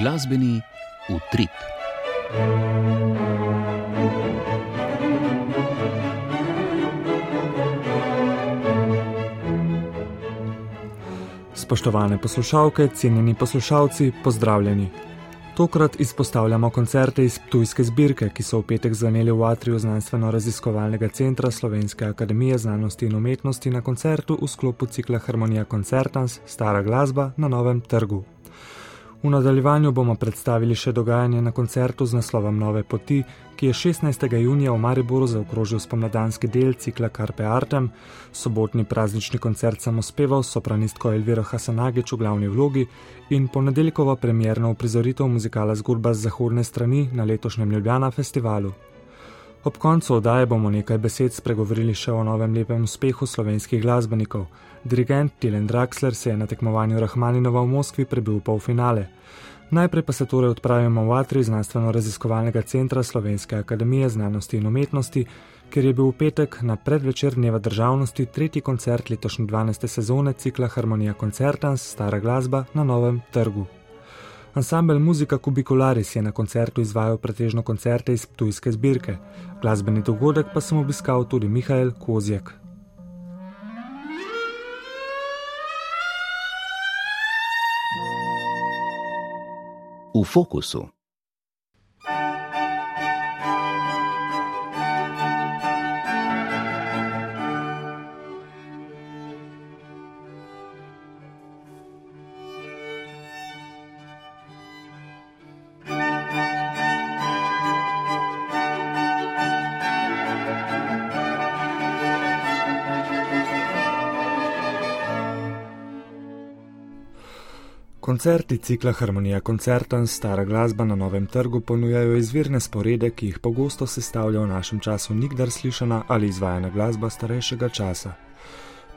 Glasbeni utrip. Spoštovane poslušalke, cenjeni poslušalci, pozdravljeni. Tokrat izpostavljamo koncerte iz tujske zbirke, ki so v petek zveneli v atriju Znanstveno-raziskovalnega centra Slovenske akademije znanosti in umetnosti na koncertu v sklopu cikla Harmonija Concertans Stara glasba na Novem trgu. V nadaljevanju bomo predstavili še dogajanje na koncertu z naslovom Nove poti, ki je 16. junija v Mariboru zaokrožil spomladanski del cikla Carpe Artem, sobotni praznični koncert samospeval s sopranistko Elviro Hasanagič v glavni vlogi in ponedeljkovo premjerno uprizoritev muzikala Zgodba z zahodne strani na letošnjem Ljubljana festivalu. Ob koncu oddaje bomo nekaj besed spregovorili še o novem lepem uspehu slovenskih glasbenikov. Dirigent Tilen Draxler se je na tekmovanju Rahmaninova v Moskvi prebil v polfinale. Najprej pa se torej odpravimo v Atri znanstveno-raziskovalnega centra Slovenske akademije znanosti in umetnosti, kjer je bil v petek na predvečer dneva državnosti tretji koncert letošnje 12. sezone cikla Harmonija Concertans Stara glasba na Novem trgu. Ansambel Muzika Kubikularis je na koncertu izvajal pretežno koncerte iz tujske zbirke, glasbeni dogodek pa sem obiskal tudi Mihajl Kozjek. V fokusu. Koncerti cikla Harmonija Concertan Stara glasba na Novem trgu ponujajo izvirne sporede, ki jih pogosto sestavlja v našem času nikdar slišana ali izvajana glasba starejšega časa.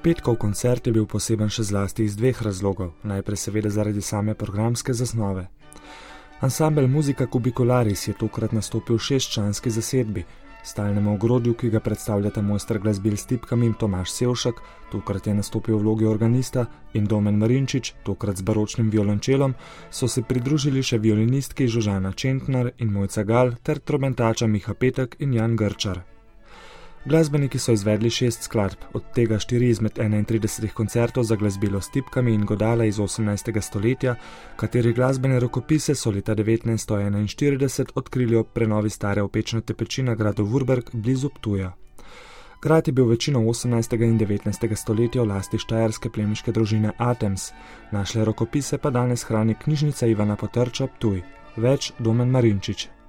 Petkov koncert je bil poseben še zlasti iz dveh razlogov, najprej seveda zaradi same programske zasnove. Ansambel Muzika Kubikularis je tokrat nastopil v šestčlanski zasedbi, stalnemu ogrodju, ki ga predstavljata mojster glasbil s tipkami Tomaš Sevšek, tokrat je nastopil v vlogi organista, in Domen Marinčič, tokrat z baročnim violončelom, so se pridružili še violinistki Žužana Čentnar in Mojca Gal ter trobentača Miha Petek in Jan Grčar. Glasbeniki so izvedli šest skladb, od tega štiri izmed 31 koncertov za glasbilo s tipkami in godala iz 18. stoletja, katerih glasbene rokopise so leta 1941 odkrili ob prenovi stare opečnate peči na gradu Wurberg blizu Ptuja. Grad je bil večino 18. in 19. stoletja v lasti štajerske plemiške družine Atems, našle rokopise pa danes hrani knjižnica Ivana Potrča Ptuj. Več Domen Marinčič.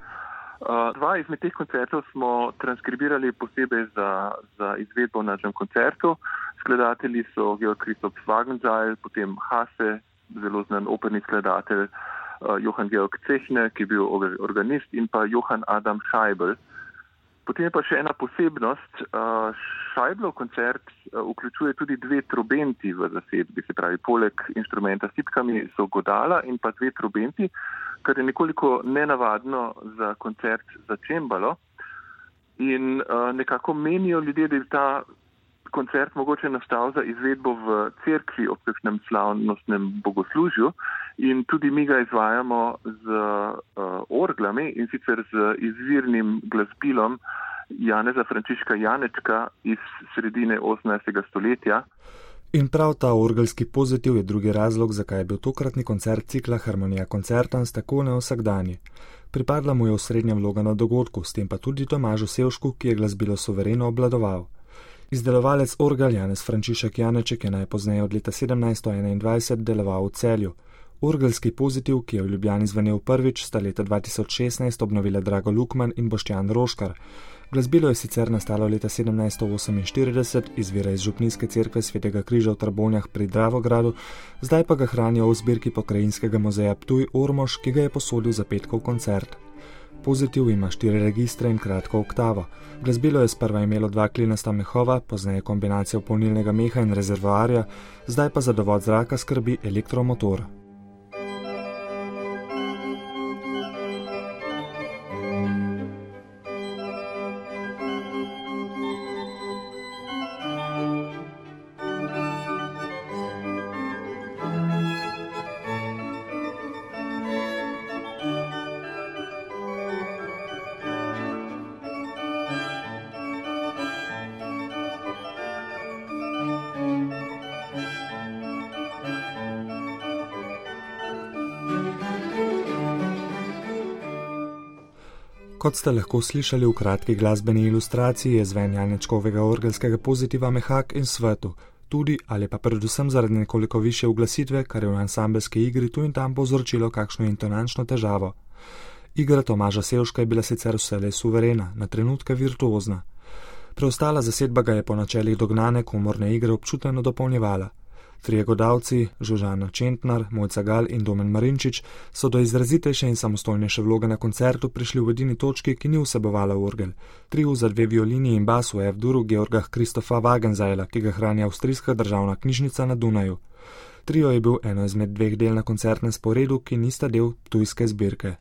Dva izmed teh koncertov smo transkribirali posebej za, za izvedbo na tem koncertu. Skladatelji so Georg Kristof Wagenzeil, potem Hase, zelo znan operni skladatelj, Johan Georg Cehne, ki je bil organist, in pa Johan Adam Scheibel. Potem je pa še ena posebnost. Scheibelov koncert vključuje tudi dve trobenti v zasedbi, se pravi, poleg inštrumenta s tipkami so godala in pa dve trobenti kar je nekoliko nenavadno za koncert za čembalo. In uh, nekako menijo ljudje, da je ta koncert mogoče nastal za izvedbo v cerkvi ob kakšnem slavnostnem bogoslužju in tudi mi ga izvajamo z uh, orglami in sicer z izvirnim glasbilom Janeza Frančiška Janečka iz sredine 18. stoletja. In prav ta orgelski pozitiv je drugi razlog, zakaj je bil tokratni koncert cikla Harmonija Concertans tako neosakdani. Pripadla mu je osrednja vloga na dogodku, s tem pa tudi Tomažu Sevšku, ki je glasbilo suvereno obladoval. Izdelovalec orgel Janez Frančišek Janeček je najpozneje od leta 1721 deloval v celju. Orgelski pozitiv, ki je v Ljubljani zvenel prvič, sta leta 2016 obnovila Drago Lukman in Boštjan Roškar. Glasbilo je sicer nastalo leta 1748, izvira iz Župnijske cerkve svetega križa v Trbonjah pri Dravogradu, zdaj pa ga hranijo v zbirki pokrajinskega muzeja Ptuj Ormož, ki ga je posodil za petkov koncert. Pozitiv ima štiri registre in kratko oktavo. Glasbilo je sprva imelo dva klinasta mehova, pozneje kombinacijo polnilnega meha in rezervoarja, zdaj pa za dovod zraka skrbi elektromotor. Kot ste lahko slišali v kratki glasbeni ilustraciji, je zven Janečkovega orgelskega pozitiva mehak in svetu, tudi ali pa predvsem zaradi nekoliko više uglasitve, kar je v ansambelski igri tu in tam povzročilo kakšno intonančno težavo. Igra Tomaža Sevška je bila sicer vselej suverena, na trenutke virtuozna. Preostala zasedba ga je po načelih dognane komorne igre občuteno dopolnjevala. Trije godavci, Žužana Čentnar, Mojca Gal in Domen Marinčič, so do izrazitejše in samostojnejše vloge na koncertu prišli v edini točki, ki ni vsebovala orgel. Triu za dve violini in bas v F-duru Georga Kristofa Wagenzajla, ki ga hrani Avstrijska državna knjižnica na Dunaju. Trio je bil eno izmed dveh del na koncertnem sporedu, ki nista del tujske zbirke.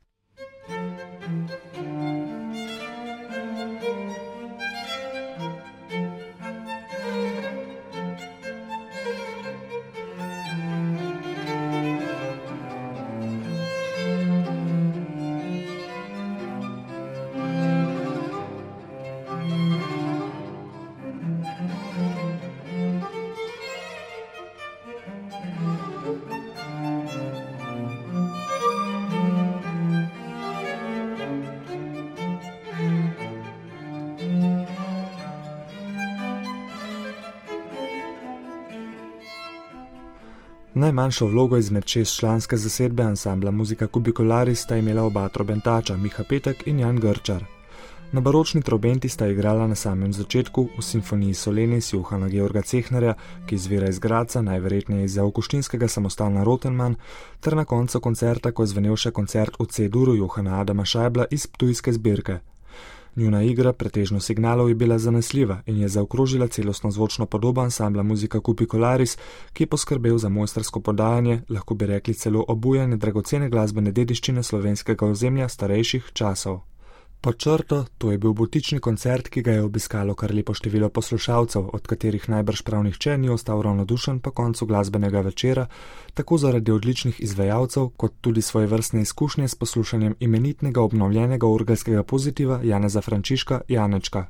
Najmanjšo vlogo izmed šest članske zasedbe ansambla Muzika Kubikularis sta imela oba trobentača, Miha Petek in Jan Grčar. Na baročni trobenti sta igrala na samem začetku v simfoniji Solenis Johana Georga Cehnerja, ki izvira iz Graca, najverjetneje iz Auguštinskega samostana Rotenman, ter na koncu koncerta, ko je zvenel še koncert v C-duru Johana Adama Šajbla iz Ptujske zbirke. Njuna igra, pretežno signalov, je bila zanesljiva in je zaokrožila celostno zvočno podobo ansambla Muzika Cupicolaris, ki je poskrbel za mojstersko podajanje, lahko bi rekli celo obujanje dragocene glasbene dediščine slovenskega ozemlja starejših časov. Pod črto, to je bil botični koncert, ki ga je obiskalo kar lepo število poslušalcev, od katerih najbrž prav nihče ni ostal ravnodušen po koncu glasbenega večera, tako zaradi odličnih izvajalcev, kot tudi svoje vrstne izkušnje s poslušanjem imenitnega obnovljenega orgelskega pozitiva Janeza Frančiška Janečka,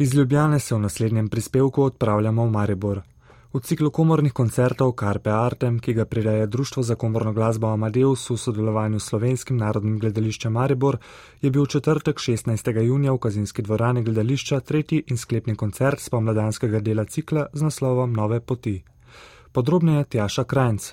Iz Ljubljane se v naslednjem prispevku odpravljamo v Maribor. V ciklu komornih koncertov Carpe Artem, ki ga prireja Društvo za komorno glasbo Amadeus v sodelovanju s Slovenskim narodnim gledališčem Maribor, je bil četrtek 16. junija v Kazinski dvorani gledališča tretji in sklepni koncert spomladanskega dela cikla z naslovom Nove poti. Podrobneje Tjaša Krajnc.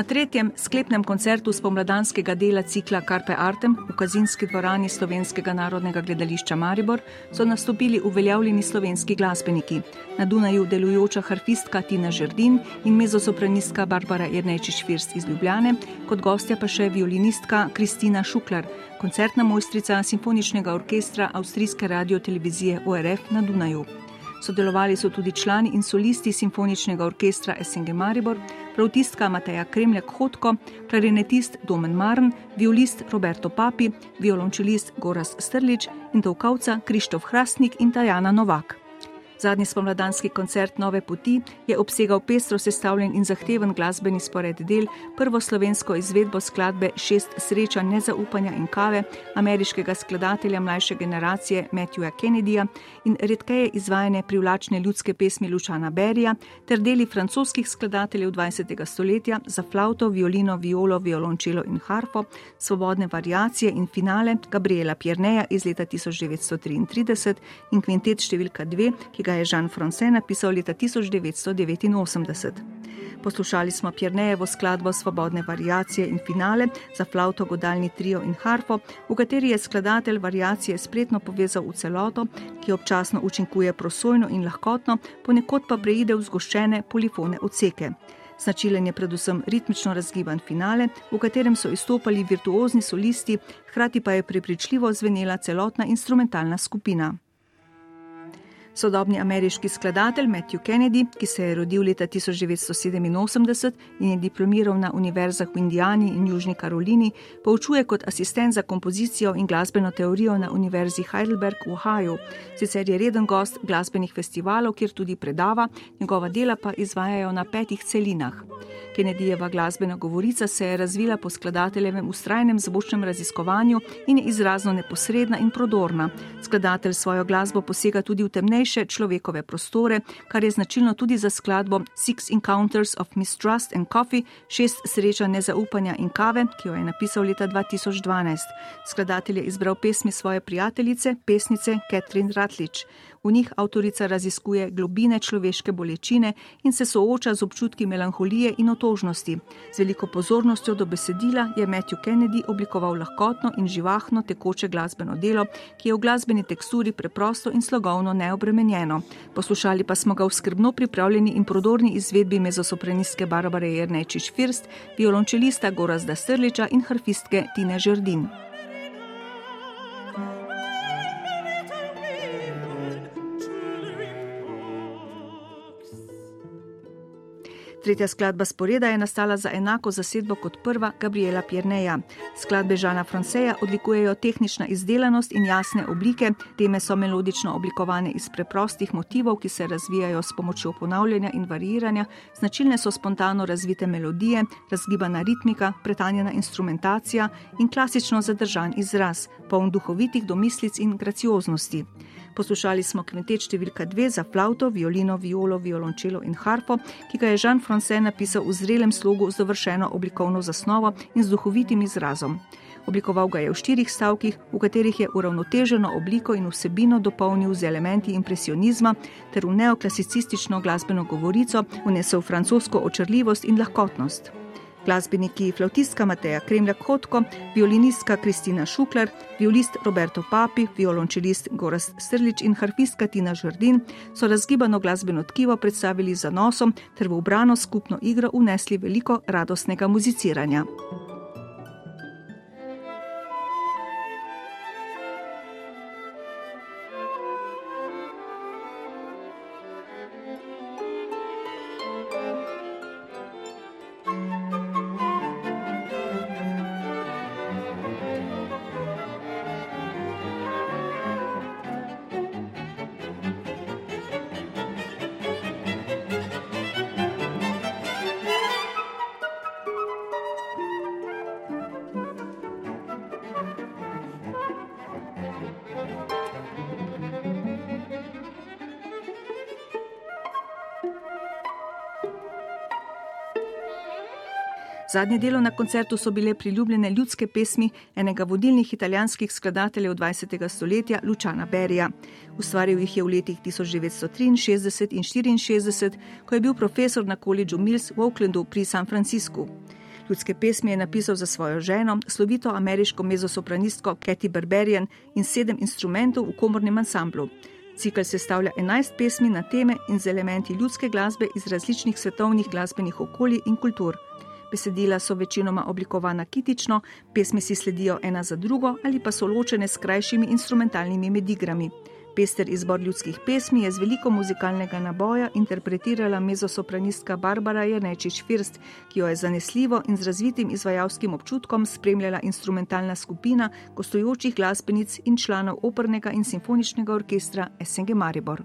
Na tretjem sklepnem koncertu spomladanskega dela cikla Carpe Artem v Kazinski dvorani Slovenskega narodnega gledališča Maribor so nastopili uveljavljeni slovenski glasbeniki. Na Dunaju delujoča harfistka Tina Žerdin in mezosopranistka Barbara Jernejčič-First iz Ljubljane, kot gostja pa še violinistka Kristina Šuklar, koncertna mojstrica simfoničnega orkestra Avstrijske radio-televizije ORF na Dunaju. Sodelovali so tudi člani in solisti simfoničnega orkestra SNG Maribor, flautistka Mateja Kremljak Hotko, klarinetist Domen Marn, violist Roberto Papi, violončelist Goras Strlič in tolkavca Krištof Hrastnik in Tajana Novak. Zadnji spomladanski koncert Nove poti je obsegal pestro sestavljen in zahteven glasbeni spored del, prvo slovensko izvedbo skladbe Šest sreča nezaupanja in kave ameriškega skladatelja mlajše generacije Matthewa Kennedyja in redkeje izvajanje privlačne ljudske pesmi Lučana Berija ter deli francoskih skladateljev 20. stoletja za flauto, violino, violo, violončelo in harfo, svobodne variacije in finale Gabriela Pierneja iz leta 1933 in kvintet številka 2, ki ga ga je Jean Francais napisal leta 1989. Poslušali smo Pirnejevo skladbo Svobodne variacije in finale za flauto, godalni trio in harfo, v kateri je skladatelj variacije spretno povezal v celoto, ki občasno učinkuje prosojno in lahkotno, ponekod pa preide v zgoščene polifone odseke. Značilen je predvsem ritmično razgiban finale, v katerem so izstopali virtuozni solisti, hkrati pa je prepričljivo zvenela celotna instrumentalna skupina. Sodobni ameriški skladatelj Matthew Kennedy, ki se je rodil leta 1987 in je diplomiral na univerzah v Indijani in Južni Karolini, poučuje kot asistent za kompozicijo in glasbeno teorijo na Univerzi Heidelberg v Ohio. Sicer je reden gost glasbenih festivalov, kjer tudi predava, njegova dela pa izvajajo na petih celinah. Kennedyjeva glasbena govorica se je razvila po skladateljevem ustrajnem zvočnem raziskovanju in je izrazno neposredna in prodorna. Skladatelj svojo glasbo posega tudi v temnejše človekove prostore, kar je značilno tudi za skladbo Six Encounters of Mistrust and Coffee, šest sreča nezaupanja in kave, ki jo je napisal leta 2012. Skladatelj je izbral pesmi svoje prijateljice, pesnice Catherine Ratlič. V njih avtorica raziskuje globine človeške bolečine in se sooča z občutki melanholije in otožnosti. Z veliko pozornostjo do besedila je Matthew Kennedy oblikoval lahkotno in živahno tekoče glasbeno delo, ki je v glasbeni teksturi preprosto in slogovno neobremenjeno. Poslušali pa smo ga v skrbno pripravljeni in prodorni izvedbi mezosopranistke Barbare Jernejčič First, violončelista Gorazda Strliča in harfistke Tine Žrdin. Tretja skladba sporeda je nastala za enako zasedbo kot prva Gabriela Pierneja. Skladbe Žana Franceja odlikujejo tehnična izdelanost in jasne oblike, teme so melodično oblikovane iz preprostih motivov, ki se razvijajo s pomočjo ponavljanja in variranja, značilne so spontano razvite melodije, razgibana ritmika, pretanjena instrumentacija in klasično zadržan izraz, poln duhovitih domislic in gracioznosti. Poslušali smo kvintet številka dve za flauto, violino, violo, violončelo in harpo, ki ga je Jean Francais napisal v zrelem slogu z dovršeno oblikovno zasnovo in z duhovitim izrazom. Oblikoval ga je v štirih stavkih, v katerih je uravnoteženo obliko in vsebino dopolnil z elementi impresionizma ter v neoklasicistično glasbeno govorico vnesel francosko očrljivost in lahkotnost glasbeniki flautistka Mateja Kremlja Kotko, violinistka Kristina Šukler, violist Roberto Papi, violončelist Gorast Strlič in harfistka Tina Žrdin so razgibano glasbeno tkivo predstavili za nosom ter v obrano skupno igro unesli veliko radostnega muziciranja. Zadnje delo na koncertu so bile priljubljene ljudske pesmi enega vodilnih italijanskih skladateljev 20. stoletja, Lučana Berija. Ustvaril jih je v letih 1963 in 1964, ko je bil profesor na koledžu Mills v Oaklandu pri San Franciscu. Ljudske pesmi je napisal za svojo ženo, slovito ameriško mezosopranistko Kathy Berberian in sedem instrumentov v komornem ansamblu. Cikl sestavlja 11 pesmi na teme in z elementi ljudske glasbe iz različnih svetovnih glasbenih okolij in kultur. Besedila so večinoma oblikovana kitično, pesmi si sledijo ena za drugo ali pa so ločene s krajšimi instrumentalnimi medigrami. Pester izbor ljudskih pesmi je z veliko muzikalnega naboja interpretirala mezosopranistka Barbara Janečič First, ki jo je zanesljivo in z razvitim izvajalskim občutkom spremljala instrumentalna skupina gostujočih glasbenic in članov opernega in simfoničnega orkestra SNG Maribor.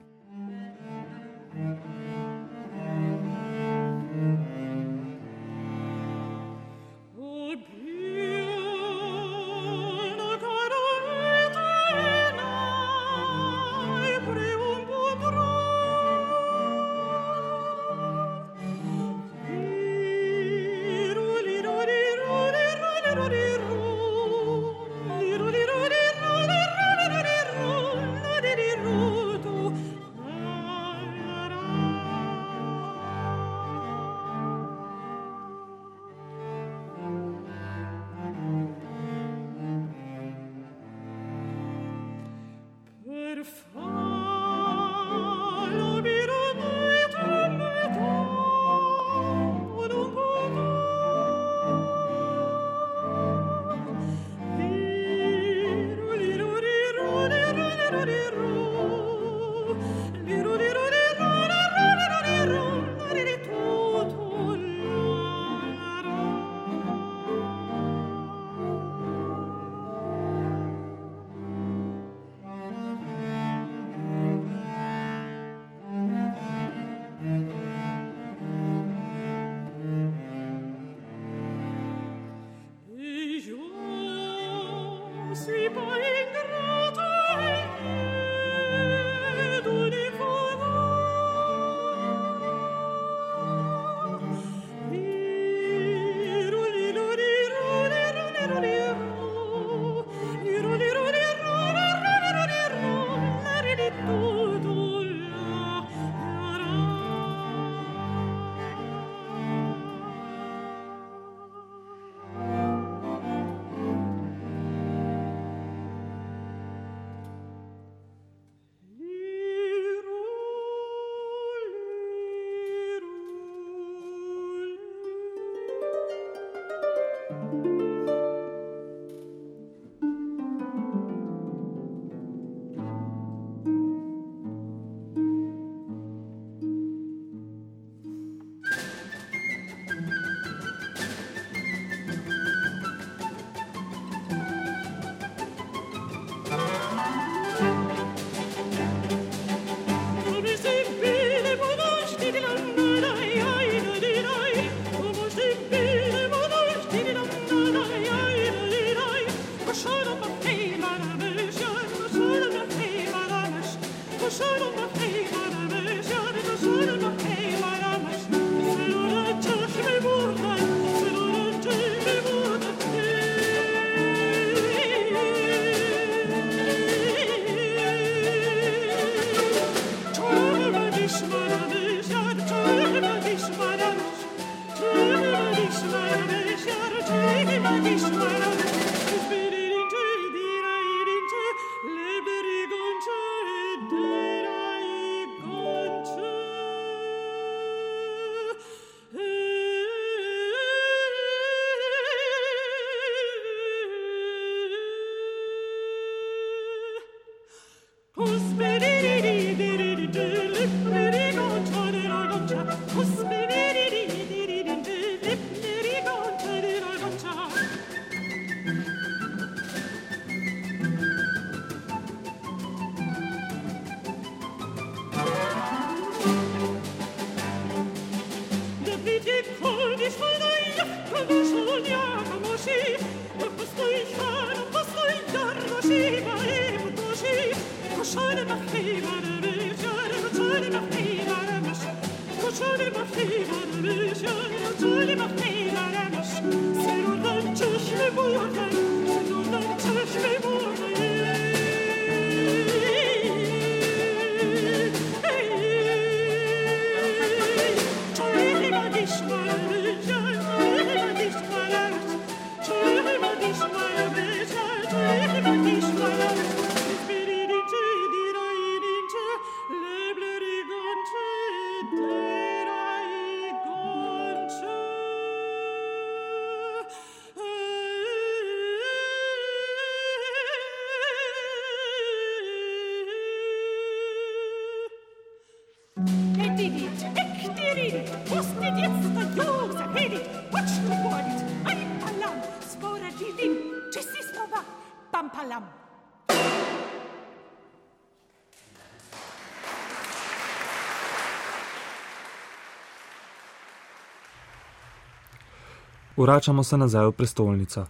Vračamo se nazaj v prestolnico.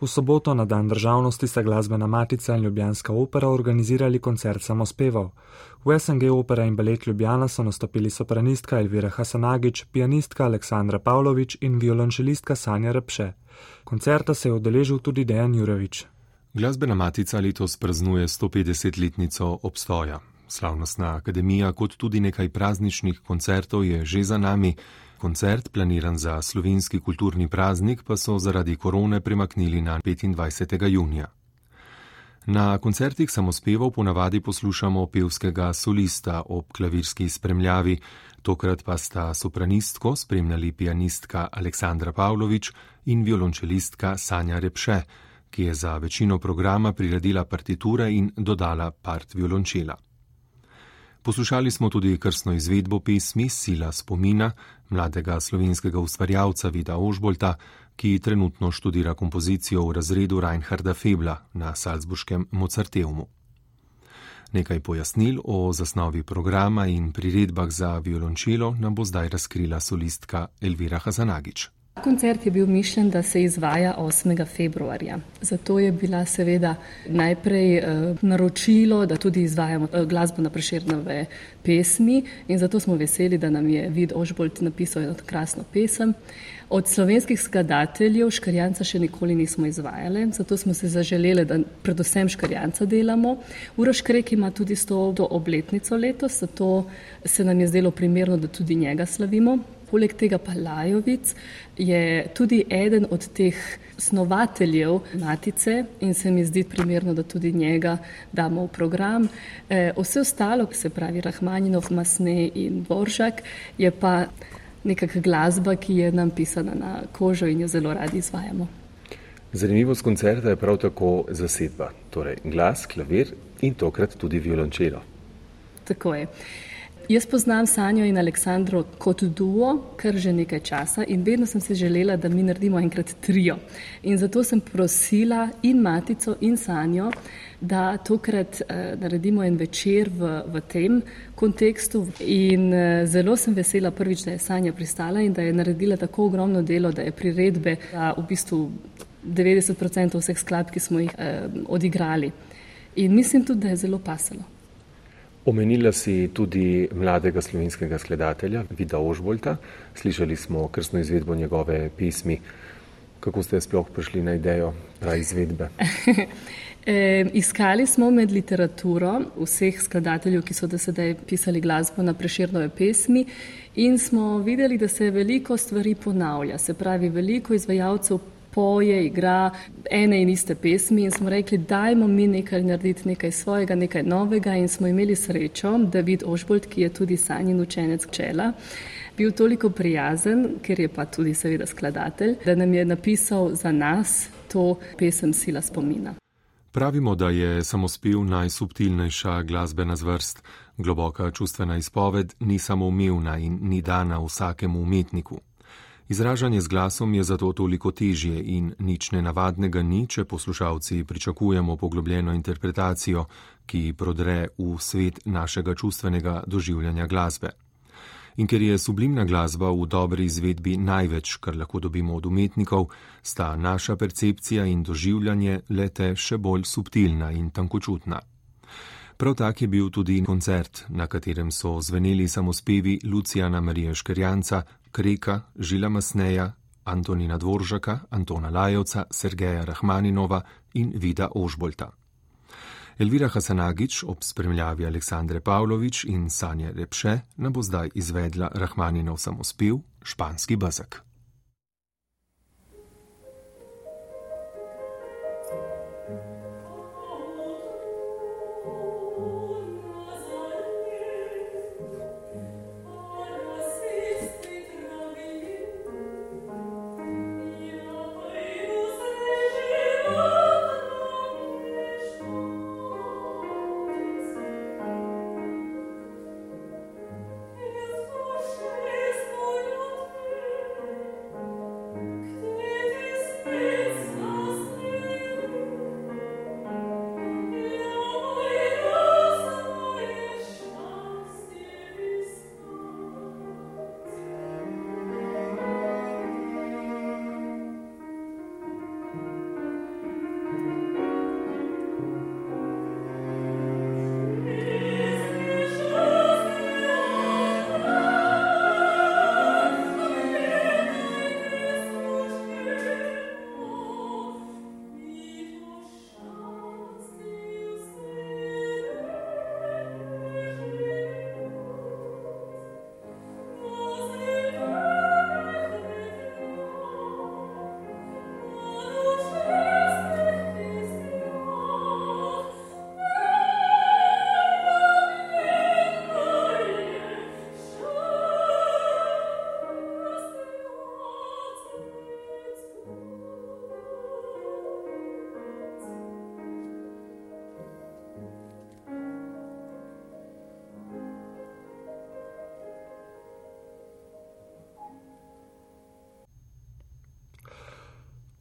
V soboto na dan državnosti sta glasbena matica in Ljubljanska opera organizirali koncert samospevov. V SNG opera in balet Ljubljana so nastopili sopranistka Elvira Hasanagič, pianistka Aleksandra Pavlović in violončelistka Sanja Repše. Koncerta se je odeležil tudi Dejan Jurevič. Glasbena matica letos praznuje 150-letnico obstoja. Slavnostna akademija kot tudi nekaj prazničnih koncertov je že za nami. Koncert, planiran za slovenski kulturni praznik, pa so zaradi korone premaknili na 25. junija. Na koncertih samospevov ponavadi poslušamo pevskega solista ob klavirski spremljavi, tokrat pa sta sopranistko spremljali pianistka Aleksandra Pavlović in violončelistka Sanja Repše, ki je za večino programa priredila partiture in dodala part violončela. Poslušali smo tudi krstno izvedbo pesmi Sila spomina mladega slovenskega ustvarjalca Vida Ožbolta, ki trenutno študira kompozicijo v razredu Reinharda Febla na Salzburškem Mozarteumu. Nekaj pojasnil o zasnovi programa in priredbah za violončelo nam bo zdaj razkrila solistka Elvira Hazanagič. Koncert je bil mišljen, da se izvaja 8. februarja. Zato je bila seveda najprej eh, naročilo, da tudi izvajamo eh, glasbo na preširnove pesmi in zato smo veseli, da nam je Vid Ožbolt napisal eno krasno pesem. Od slovenskih skladateljev škarjanca še nikoli nismo izvajali, zato smo se zaželeli, da predvsem škarjanca delamo. Uroš Krek ima tudi 100. obletnico letos, zato se nam je zdelo primerno, da tudi njega slavimo. Poleg tega pa Lajovic je tudi eden od teh snovateljev Matice in se mi zdi primerno, da tudi njega damo v program. E, vse ostalo, se pravi Rahmaninov, Masne in Boržak, je pa nekakšna glasba, ki je nam pisana na kožo in jo zelo radi izvajamo. Zanimivost koncerta je prav tako zasedba, torej glas, klavir in tokrat tudi violončelo. Tako je. Jaz poznam Sanjo in Aleksandro kot duo, kar že nekaj časa in vedno sem si želela, da mi naredimo enkrat trio. In zato sem prosila in Matico in Sanjo, da tokrat uh, naredimo en večer v, v tem kontekstu. In uh, zelo sem vesela prvič, da je Sanja pristala in da je naredila tako ogromno delo, da je priredbe za v bistvu 90% vseh skladb, ki smo jih uh, odigrali. In mislim tudi, da je zelo pasalo. Omenila si tudi mladega slovenskega skladatelja Vida Ožbolta. Slišali smo krstno izvedbo njegove pismi. Kako ste sploh prišli na idejo ta izvedbe? e, iskali smo med literaturo vseh skladateljev, ki so do sedaj pisali glasbo na preširnove pesmi in smo videli, da se veliko stvari ponavlja. Se pravi, veliko izvajalcev poje, igra ene in iste pesmi in smo rekli, dajmo mi nekaj narediti, nekaj svojega, nekaj novega in smo imeli srečo, da vid Ožbolt, ki je tudi sanjen učenec čela, bil toliko prijazen, ker je pa tudi seveda skladatelj, da nam je napisal za nas to pesem Sila spomina. Pravimo, da je samospev najsubtilnejša glasbena zvrst. Globoka čustvena izpoved ni samoumevna in ni dana vsakemu umetniku. Izražanje z glasom je zato toliko težje in nič nenavadnega ni, če poslušalci pričakujemo poglobljeno interpretacijo, ki prodre v svet našega čustvenega doživljanja glasbe. In ker je sublimna glasba v dobri izvedbi največ, kar lahko dobimo od umetnikov, sta naša percepcija in doživljanje lete še bolj subtilna in tankočutna. Prav tak je bil tudi koncert, na katerem so zveneli samospevi Lucijana Marija Škerjanca, Kreka, Žila Masneja, Antonina Dvoržaka, Antona Lajevca, Sergeja Rahmaninova in Vida Ožbolta. Elvira Hasanagič ob spremljavi Aleksandre Pavlović in Sanja Repše nam bo zdaj izvedla Rahmaninov samospev Španski bazak.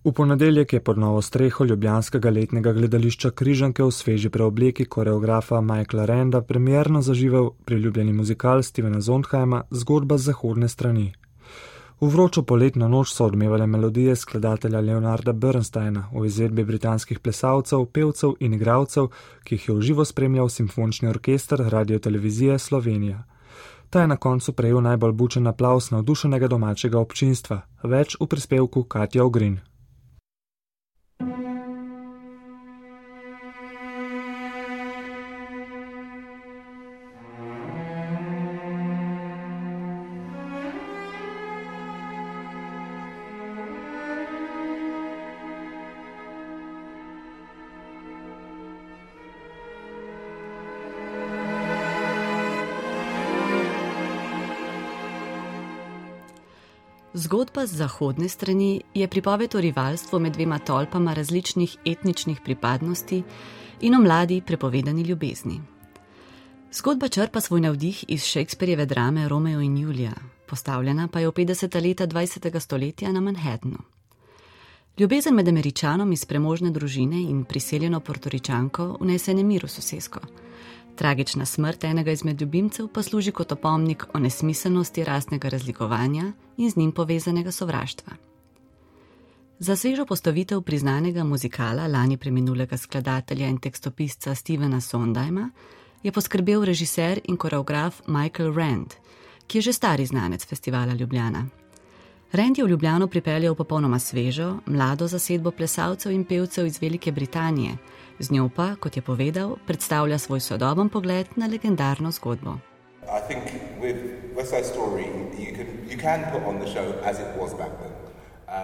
V ponedeljek je pod novo streho Ljubljanskega letnega gledališča Križanke v sveži preobleki koreografa Michaela Renda premjerno zaživel priljubljeni muzikal Stevena Zondheima Zgodba z zahodne strani. V vročo poletno noč so odmevale melodije skladatelja Leonarda Bernsteina v izvedbi britanskih plesalcev, pevcev in igralcev, ki jih je v živo spremljal simfonični orkester Radio Televizije Slovenija. Ta je na koncu prejel najbolj bučen aplaus navdušenega domačega občinstva, več v prispevku Katja Ogrin. Zgodba z zahodne strani je pripoved o rivalstvu med dvema tolpama različnih etničnih pripadnosti in o mladi prepovedani ljubezni. Zgodba črpa svoj navdih iz Shakespearjeve drame Romeo in Julija, postavljena pa je v 50. leta 20. stoletja na Manhattnu. Ljubezen med američanom iz premožne družine in priseljeno portoričanko vnese nemir v sosesko. Tragična smrt enega izmed ljubimcev pa služi kot opomnik o nesmiselnosti rasnega razlikovanja in z njim povezanega sovraštva. Za svežo postavitev priznanega muzikala lani preminulega skladatelja in tekstopisca Stevena Sondheima je poskrbel režiser in koreograf Michael Rand, ki je že stari znanec festivala Ljubljana. Rand je v Ljubljano pripeljal popolnoma svežo, mlado zasedbo plesalcev in pevcev iz Velike Britanije, z njo pa, kot je povedal, predstavlja svoj sodoben pogled na legendarno zgodbo.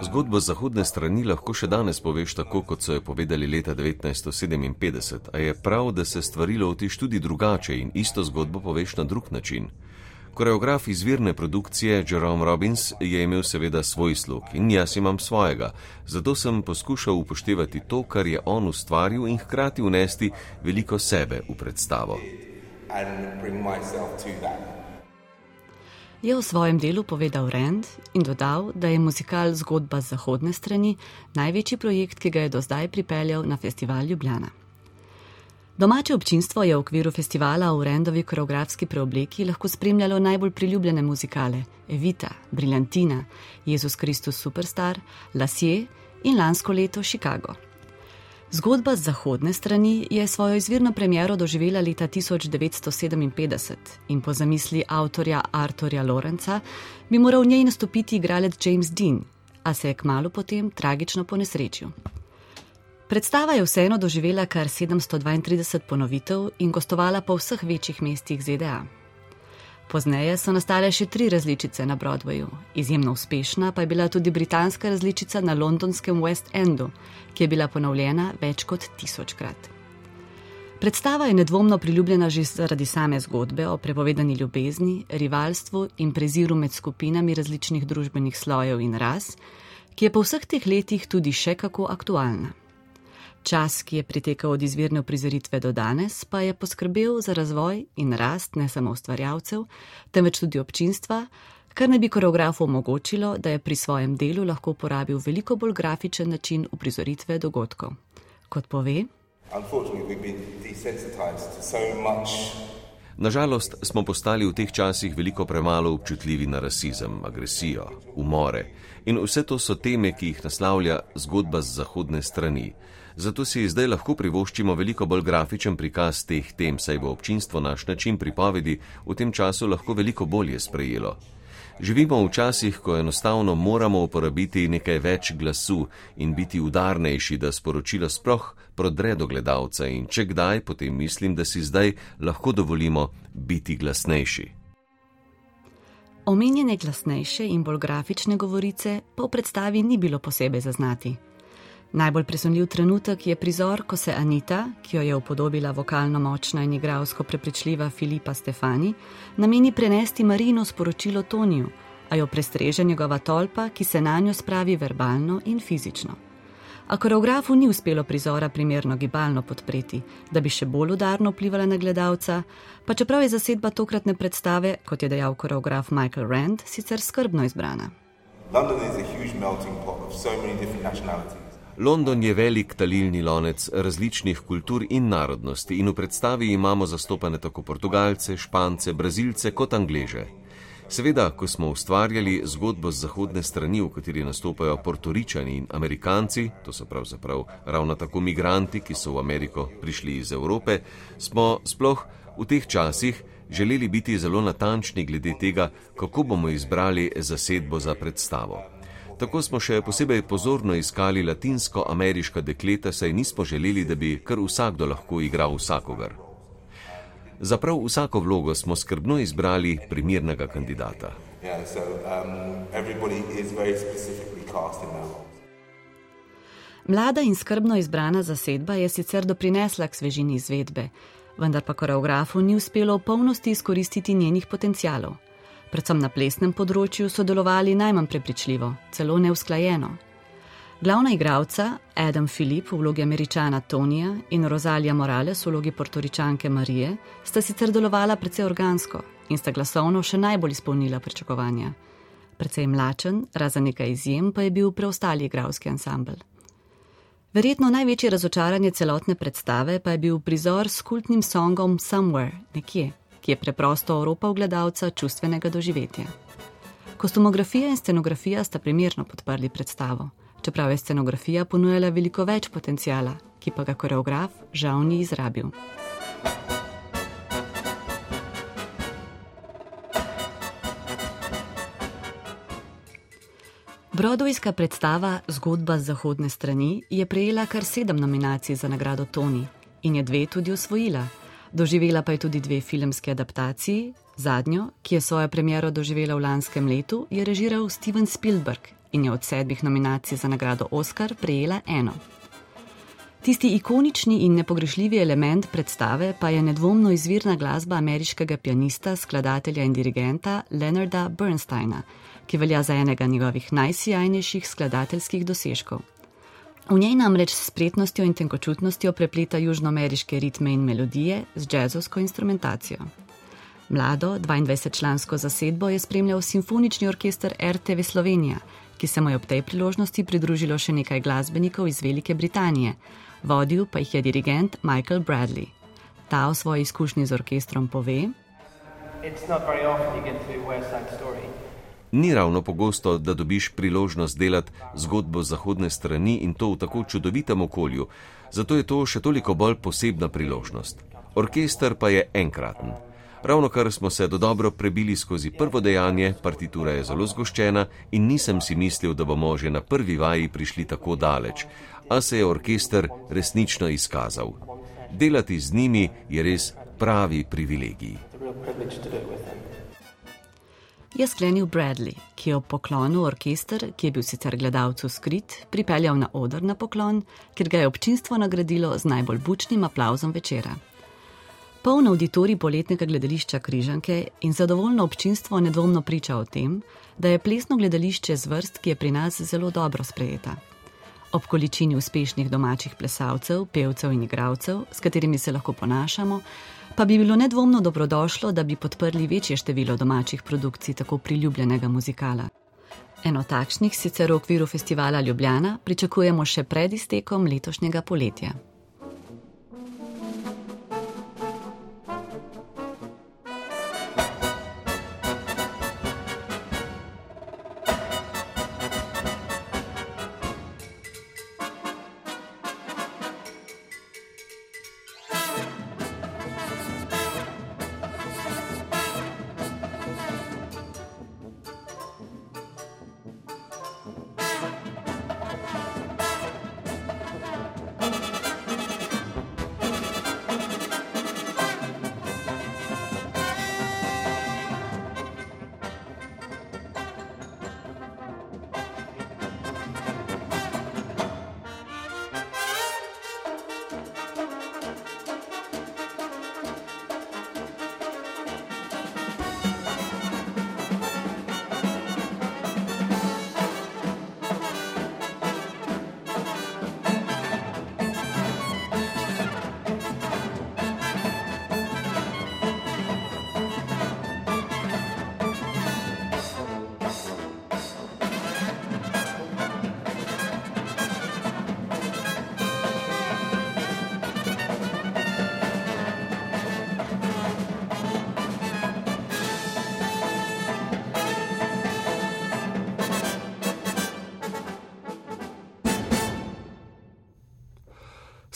Zgodbo zahodne strani lahko še danes poveš tako, kot so jo povedali leta 1957, a je prav, da se stvari lotiš tudi drugače in isto zgodbo poveš na drug način. Koreograf izvirne produkcije Jerome Robbins je imel seveda svoj slog in jaz imam svojega, zato sem poskušal upoštevati to, kar je on ustvaril in hkrati unesti veliko sebe v predstavo. Je v svojem delu povedal Rand in dodal, da je muzikal zgodba z zahodne strani največji projekt, ki ga je do zdaj pripeljal na festival Ljubljana. Domače občinstvo je v okviru festivala v Rendovi koreografski preobleki lahko spremljalo najbolj priljubljene muzikale: Evita, Briljantina, Jezus Kristus Superstar, Lasje in lansko leto Chicago. Zgodba z zahodne strani je svojo izvirno premiero doživela leta 1957 in po zamisli avtorja Arturja Lorenza bi moral v njej nastopiti igralec James Dean, a se je kmalo potem tragično ponesrečil. Predstava je vseeno doživela kar 732 ponovitev in gostovala po vseh večjih mestih ZDA. Pozneje so nastale še tri različice na Broadwayu. Izjemno uspešna pa je bila tudi britanska različica na londonskem West Endu, ki je bila ponovljena več kot tisočkrat. Predstava je nedvomno priljubljena že zaradi same zgodbe o prepovedani ljubezni, rivalstvu in preziru med skupinami različnih družbenih slojev in ras, ki je po vseh teh letih tudi še kako aktualna. Čas, ki je pritekal od izvirne uprizoritve do danes, pa je poskrbel za razvoj in rast ne samo ustvarjalcev, temveč tudi občinstva, kar naj bi koreografu omogočilo, da je pri svojem delu lahko uporabil veliko bolj grafičen način uprizoritve dogodkov. Kot pove, Nažalost smo postali v teh časih veliko premalo občutljivi na rasizem, agresijo, umore. In vse to so teme, ki jih naslavlja zgodba z zahodne strani zato si zdaj lahko privoščimo veliko bolj grafičen prikaz teh tem, saj bo občinstvo naš način pripovedi v tem času lahko veliko bolje sprejelo. Živimo v časih, ko enostavno moramo uporabiti nekaj več glasu in biti udarnejši, da sporočilo sploh prodre do gledalca in če kdaj, potem mislim, da si zdaj lahko dovolimo biti glasnejši. Omenjene glasnejše in bolj grafične govorice pa v predstavi ni bilo posebej zaznati. Najbolj presunljiv trenutek je prizor, ko se Anita, ki jo je upodobila vokalno močna in igralsko prepričljiva Filipa Stefani, nameni prenesti Marino sporočilo Toniju, a jo prestreže njegova tolpa, ki se na njo spravi verbalno in fizično. A koreografu ni uspelo prizora primerno gibalno podpreti, da bi še bolj udarno vplivala na gledalca, pa čeprav je zasedba tokratne predstave, kot je dejal koreograf Michael Rand, sicer skrbno izbrana. London is a huge melting pot of so many different nationalities. London je velik talilni lonec različnih kultur in narodnosti in v predstavi imamo zastopane tako Portugalce, Špance, Brazilce kot Angleže. Seveda, ko smo ustvarjali zgodbo z zahodne strani, v kateri nastopajo Portoričani in Amerikanci, to so pravzaprav ravno tako migranti, ki so v Ameriko prišli iz Evrope, smo sploh v teh časih želeli biti zelo natančni glede tega, kako bomo izbrali zasedbo za predstavo. Tako smo še posebej pozorno iskali latinsko-ameriška dekleta, saj nismo želeli, da bi kar vsakdo lahko igral vsakogar. Za prav vsako vlogo smo skrbno izbrali primernega kandidata. Um, Mlada in skrbno izbrana zasedba je sicer doprinesla k svežini izvedbe, vendar pa koreografu ni uspelo v polnosti izkoristiti njenih potencialov predvsem na plesnem področju, so delovali najmanj prepričljivo, celo neusklajeno. Glavna igralca Adam Filip v vlogi američana Tonija in Rosalija Morales v vlogi portoričanke Marije sta sicer delovala precej organsko in sta glasovno še najbolj izpolnila pričakovanja. Precej mlačen, razen nekaj izjem, pa je bil preostali igralski ansambl. Verjetno največje razočaranje celotne predstave pa je bil prizor s kultnim songom Somewhere, nekje ki je preprosto oropal gledalca čustvenega doživetja. Kostumografija in scenografija sta primerno podprli predstavo, čeprav je scenografija ponujala veliko več potencijala, ki pa ga koreograf žal ni izrabil. Brodovijska predstava Zgodba z zahodne strani je prejela kar sedem nominacij za nagrado Tony in je dve tudi osvojila. Doživela pa je tudi dve filmske adaptaciji. Zadnjo, ki je svojo premiero doživela v lanskem letu, je režiral Steven Spielberg in je od sedmih nominacij za nagrado Oscar prejela eno. Tisti ikonični in nepogrešljivi element predstave pa je nedvomno izvirna glasba ameriškega pianista, skladatelja in dirigenta Leonarda Bernsteina, ki velja za enega njegovih najsijajnejših skladateljskih dosežkov. V njej namreč s spretnostjo in tenkočutnostjo prepleta južnoameriške ritme in melodije z jazzovsko instrumentacijo. Mlado, 22-člansko zasedbo je spremljal simfonični orkester RTV Slovenija, ki se mu je ob tej priložnosti pridružilo še nekaj glasbenikov iz Velike Britanije, vodil pa jih je dirigent Michael Bradley. Ta o svoji izkušnji z orkestrom pove: Ni ravno pogosto, da dobiš priložnost delati zgodbo zahodne strani in to v tako čudovitem okolju, zato je to še toliko bolj posebna priložnost. Orkester pa je enkraten. Ravno kar smo se do dobro prebili skozi prvo dejanje, partitura je zelo zgoščena in nisem si mislil, da bomo že na prvi vaji prišli tako daleč, a se je orkester resnično izkazal. Delati z njimi je res pravi privilegij. Je sklenil Bradley, ki je ob poklonu orkester, ki je bil sicer gledalcu skrit, pripeljal na oder na poklon, ker ga je občinstvo nagradilo z najbolj bučnim aplauzom večera. Poln auditorij poletnega gledališča Križanke in zadovoljno občinstvo nedvomno priča o tem, da je plesno gledališče zvrst, ki je pri nas zelo dobro sprejeta. Ob količini uspešnih domačih plesalcev, pevcev in igralcev, s katerimi se lahko ponašamo, pa bi bilo nedvomno dobrodošlo, da bi podprli večje število domačih produkcij tako priljubljenega muzikala. Eno takšnih sicer v okviru festivala Ljubljana pričakujemo še pred iztekom letošnjega poletja.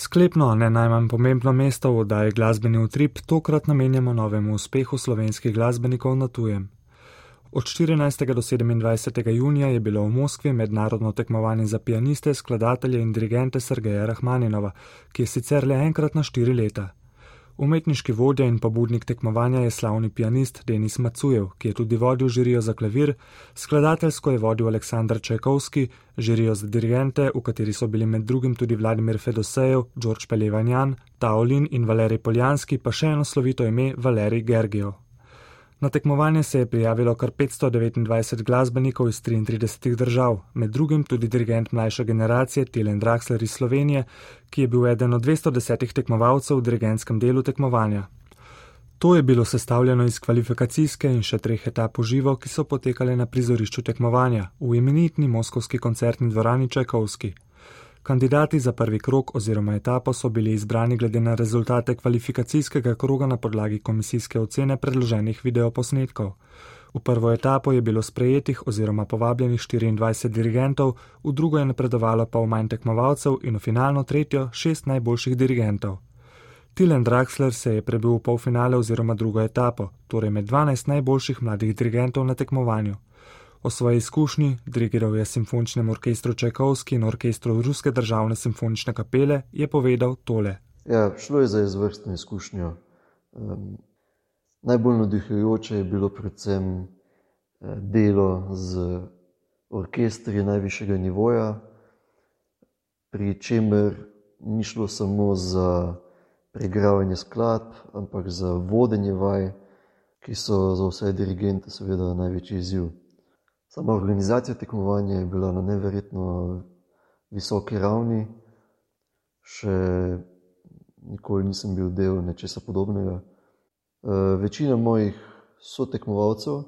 Sklepno, ne najmanj pomembno mesto v oddaji Glasbeni utrip tokrat namenjamo novemu uspehu slovenskih glasbenikov na tujem. Od 14. do 27. junija je bilo v Moskvi mednarodno tekmovanje za pianiste, skladatelje in dirigente Sergeja Rahmaninova, ki je sicer le enkrat na štiri leta. Umetniški vodja in pobudnik tekmovanja je slavni pianist Denis Macujev, ki je tudi vodil žirijo za klavir, skladateljsko je vodil Aleksandr Čajkovski, žirijo za dirigente, v kateri so bili med drugim tudi Vladimir Fedosejev, George Pelevanjan, Taolin in Valerij Poljanski, pa še eno slovito ime Valerij Gergijo. Na tekmovanje se je prijavilo kar 529 glasbenikov iz 33 držav, med drugim tudi dirigent mlajše generacije Tilen Draxler iz Slovenije, ki je bil eden od 210 tekmovalcev v dirigentskem delu tekmovanja. To je bilo sestavljeno iz kvalifikacijske in še treh etap uživo, ki so potekale na prizorišču tekmovanja v imenitni moskovski koncertni dvorani Čajkovski. Kandidati za prvi krok oziroma etapo so bili izbrani glede na rezultate kvalifikacijskega kroga na podlagi komisijske ocene predloženih videoposnetkov. V prvo etapo je bilo sprejetih oziroma povabljenih 24 dirigentov, v drugo je napredovalo pa v manj tekmovalcev in v finalno tretjo šest najboljših dirigentov. Tilen Draxler se je prebil v polfinale oziroma drugo etapo, torej med 12 najboljših mladih dirigentov na tekmovanju. O svoji izkušnji, dirigiral je simfoničnemu orkestru Čajkovski in orkestru Ruske državne simfonične kapele, je povedal tole. Ja, šlo je za izvrstno izkušnjo. Um, najbolj navdihujoče je bilo predvsem uh, delo z orkestri najvišjega nivoja, pri čemer ni šlo samo za preigravanje skladb, ampak za vodenje vaj, ki so za vse dirigente seveda največji izziv. Sama organizacija tekmovanja je bila na neverjetno visoki ravni, še nikoli nisem bil del nečesa podobnega. E, večina mojih sotekmovalcev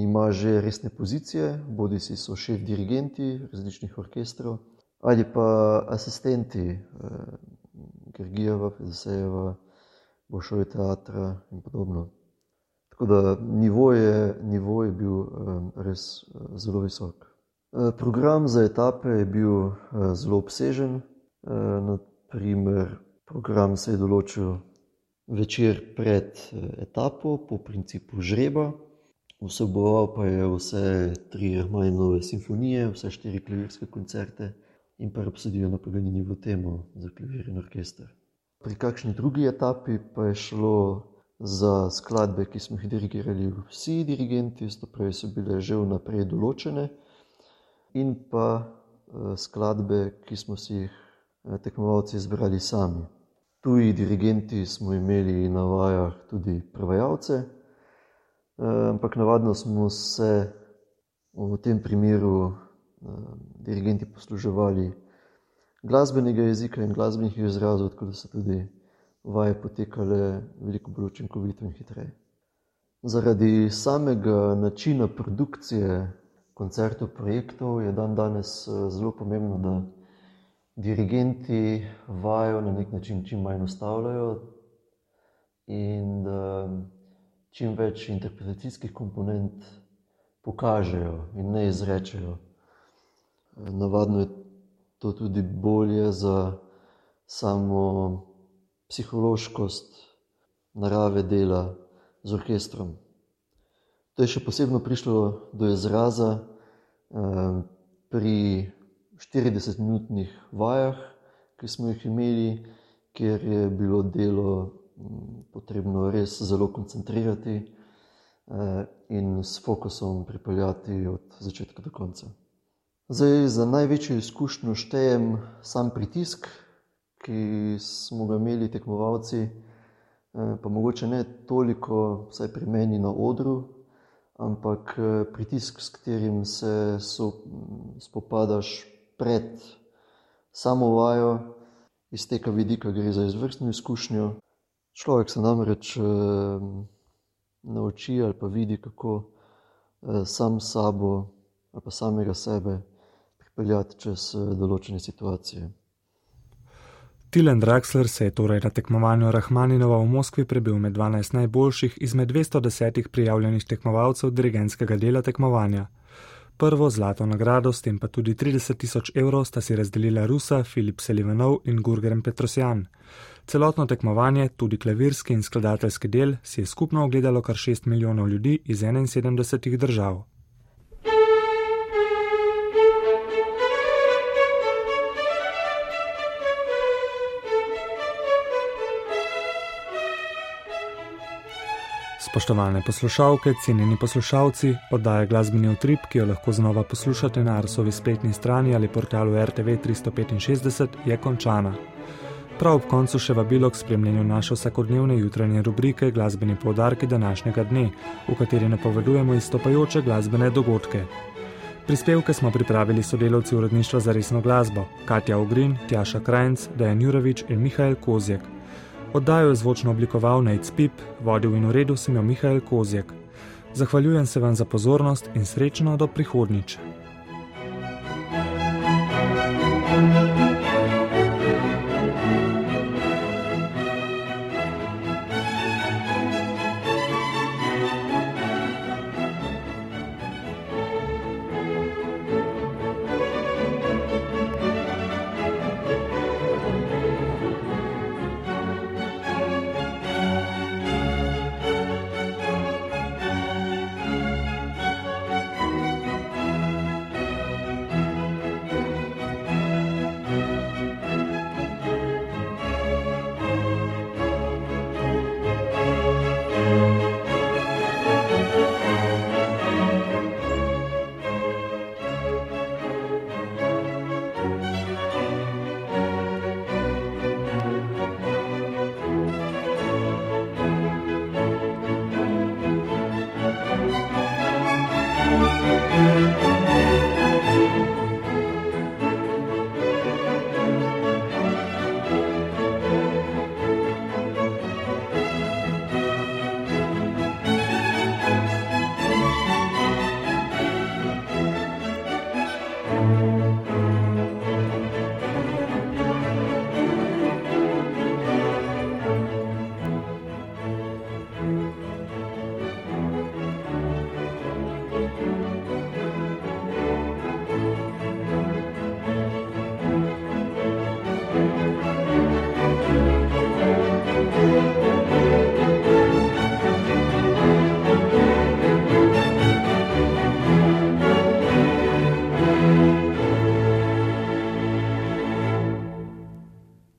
ima že resne pozicije, bodi si so šef dirigenti različnih orkestrov ali pa asistenti e, Gergijeva, Fezesejeva, Bošovi teatra in podobno. Tako da nivo je, nivo je bil res zelo visok. Program za etape je bil zelo obsežen. Naprimer, program se je določil večer pred etapo po principu žreba, vseboval pa je vse tri Rahmanjove simfonije, vse štiri klavirske koncerte in pa obsedijo na Paganini v temo za klavir in orkester. Pri kakšni drugi etapi pa je šlo za skladbe, ki smo jih dirigirali vsi dirigenti, to pravi, so bile že vnaprej določene, in pa uh, skladbe, ki smo si jih uh, tekmovalci izbrali sami. Tuji dirigenti smo imeli na vajah tudi prevajalce, uh, ampak navadno smo se v tem primeru dirigenti posluževali glasbenega jezika in glasbenih izrazov, tako da so tudi vaje potekale veliko bolj učinkovito in hitreje. Zaradi samega načina produkcije koncertov, projektov je dan danes eh, zelo pomembno, da dirigenti vajo na nek način čim manj ustavljajo in da čim več interpretacijskih komponent pokažejo in ne izrečejo. Navadno je to tudi bolje za samo psihološkost narave dela z orkestrom. To je še posebno prišlo do izraza eh, pri 40-minutnih vajah, ki smo jih imeli, kjer je bilo delo mm, potrebno res zelo koncentrirati eh, in s fokusom pripeljati od začetka do konca. Zdaj, za največjo izkušnjo štejem sam pritisk, ki smo ga imeli tekmovalci, eh, pa mogoče ne toliko, vsaj pri meni na odru, ampak eh, pritisk, s katerim se so, spopadaš pred samo vajo, iz tega vidika gre za izvrstno izkušnjo. Človek se namreč eh, nauči ali pa vidi, kako sam sabo ali pa samega sebe pripeljati čez določene situacije. Tilen Draxler se je torej na tekmovanju Rahmaninova v Moskvi prebil med 12 najboljših izmed 210 prijavljenih tekmovalcev dirigentskega dela tekmovanja. Prvo zlato nagrado, s tem pa tudi 30 tisoč evrov, sta si razdelila Rusa Filip Selivanov in Gurgeren Petrosjan. Celotno tekmovanje, tudi klavirski in skladateljski del, si je skupno ogledalo kar 6 milijonov ljudi iz 71 držav. Spoštovane poslušalke, cenjeni poslušalci, oddaja glasbeni utrip, ki jo lahko znova poslušate na Arsovi spletni strani ali portalu RTV 365, je končana. Prav ob koncu še vabilo k spremljanju naše vsakodnevne jutranje rubrike Glasbeni povdarki današnjega dne, v kateri napovedujemo izstopajoče glasbene dogodke. Prispevke smo pripravili sodelavci uredništva za resno glasbo: Katja Ogrin, Tjaša Krajnc, Dejan Jurovič in Mihajl Kozjek. Oddajo je zvočno oblikoval Nate Pip, vodil in uredil sem jo Mihajl Kozjek. Zahvaljujem se vam za pozornost in srečno do prihodnič.